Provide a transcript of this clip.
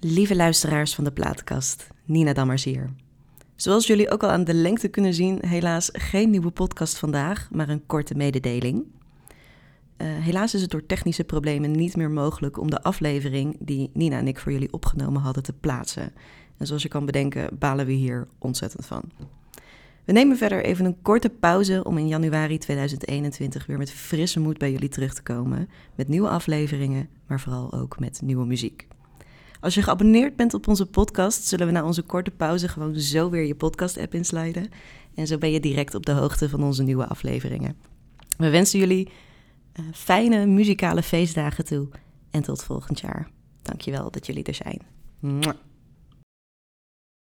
Lieve luisteraars van de plaatkast, Nina Dammers hier. Zoals jullie ook al aan de lengte kunnen zien, helaas geen nieuwe podcast vandaag, maar een korte mededeling. Uh, helaas is het door technische problemen niet meer mogelijk om de aflevering die Nina en ik voor jullie opgenomen hadden te plaatsen. En zoals je kan bedenken, balen we hier ontzettend van. We nemen verder even een korte pauze om in januari 2021 weer met frisse moed bij jullie terug te komen. Met nieuwe afleveringen, maar vooral ook met nieuwe muziek. Als je geabonneerd bent op onze podcast, zullen we na onze korte pauze gewoon zo weer je podcast-app insliden. En zo ben je direct op de hoogte van onze nieuwe afleveringen. We wensen jullie uh, fijne muzikale feestdagen toe en tot volgend jaar. Dankjewel dat jullie er zijn.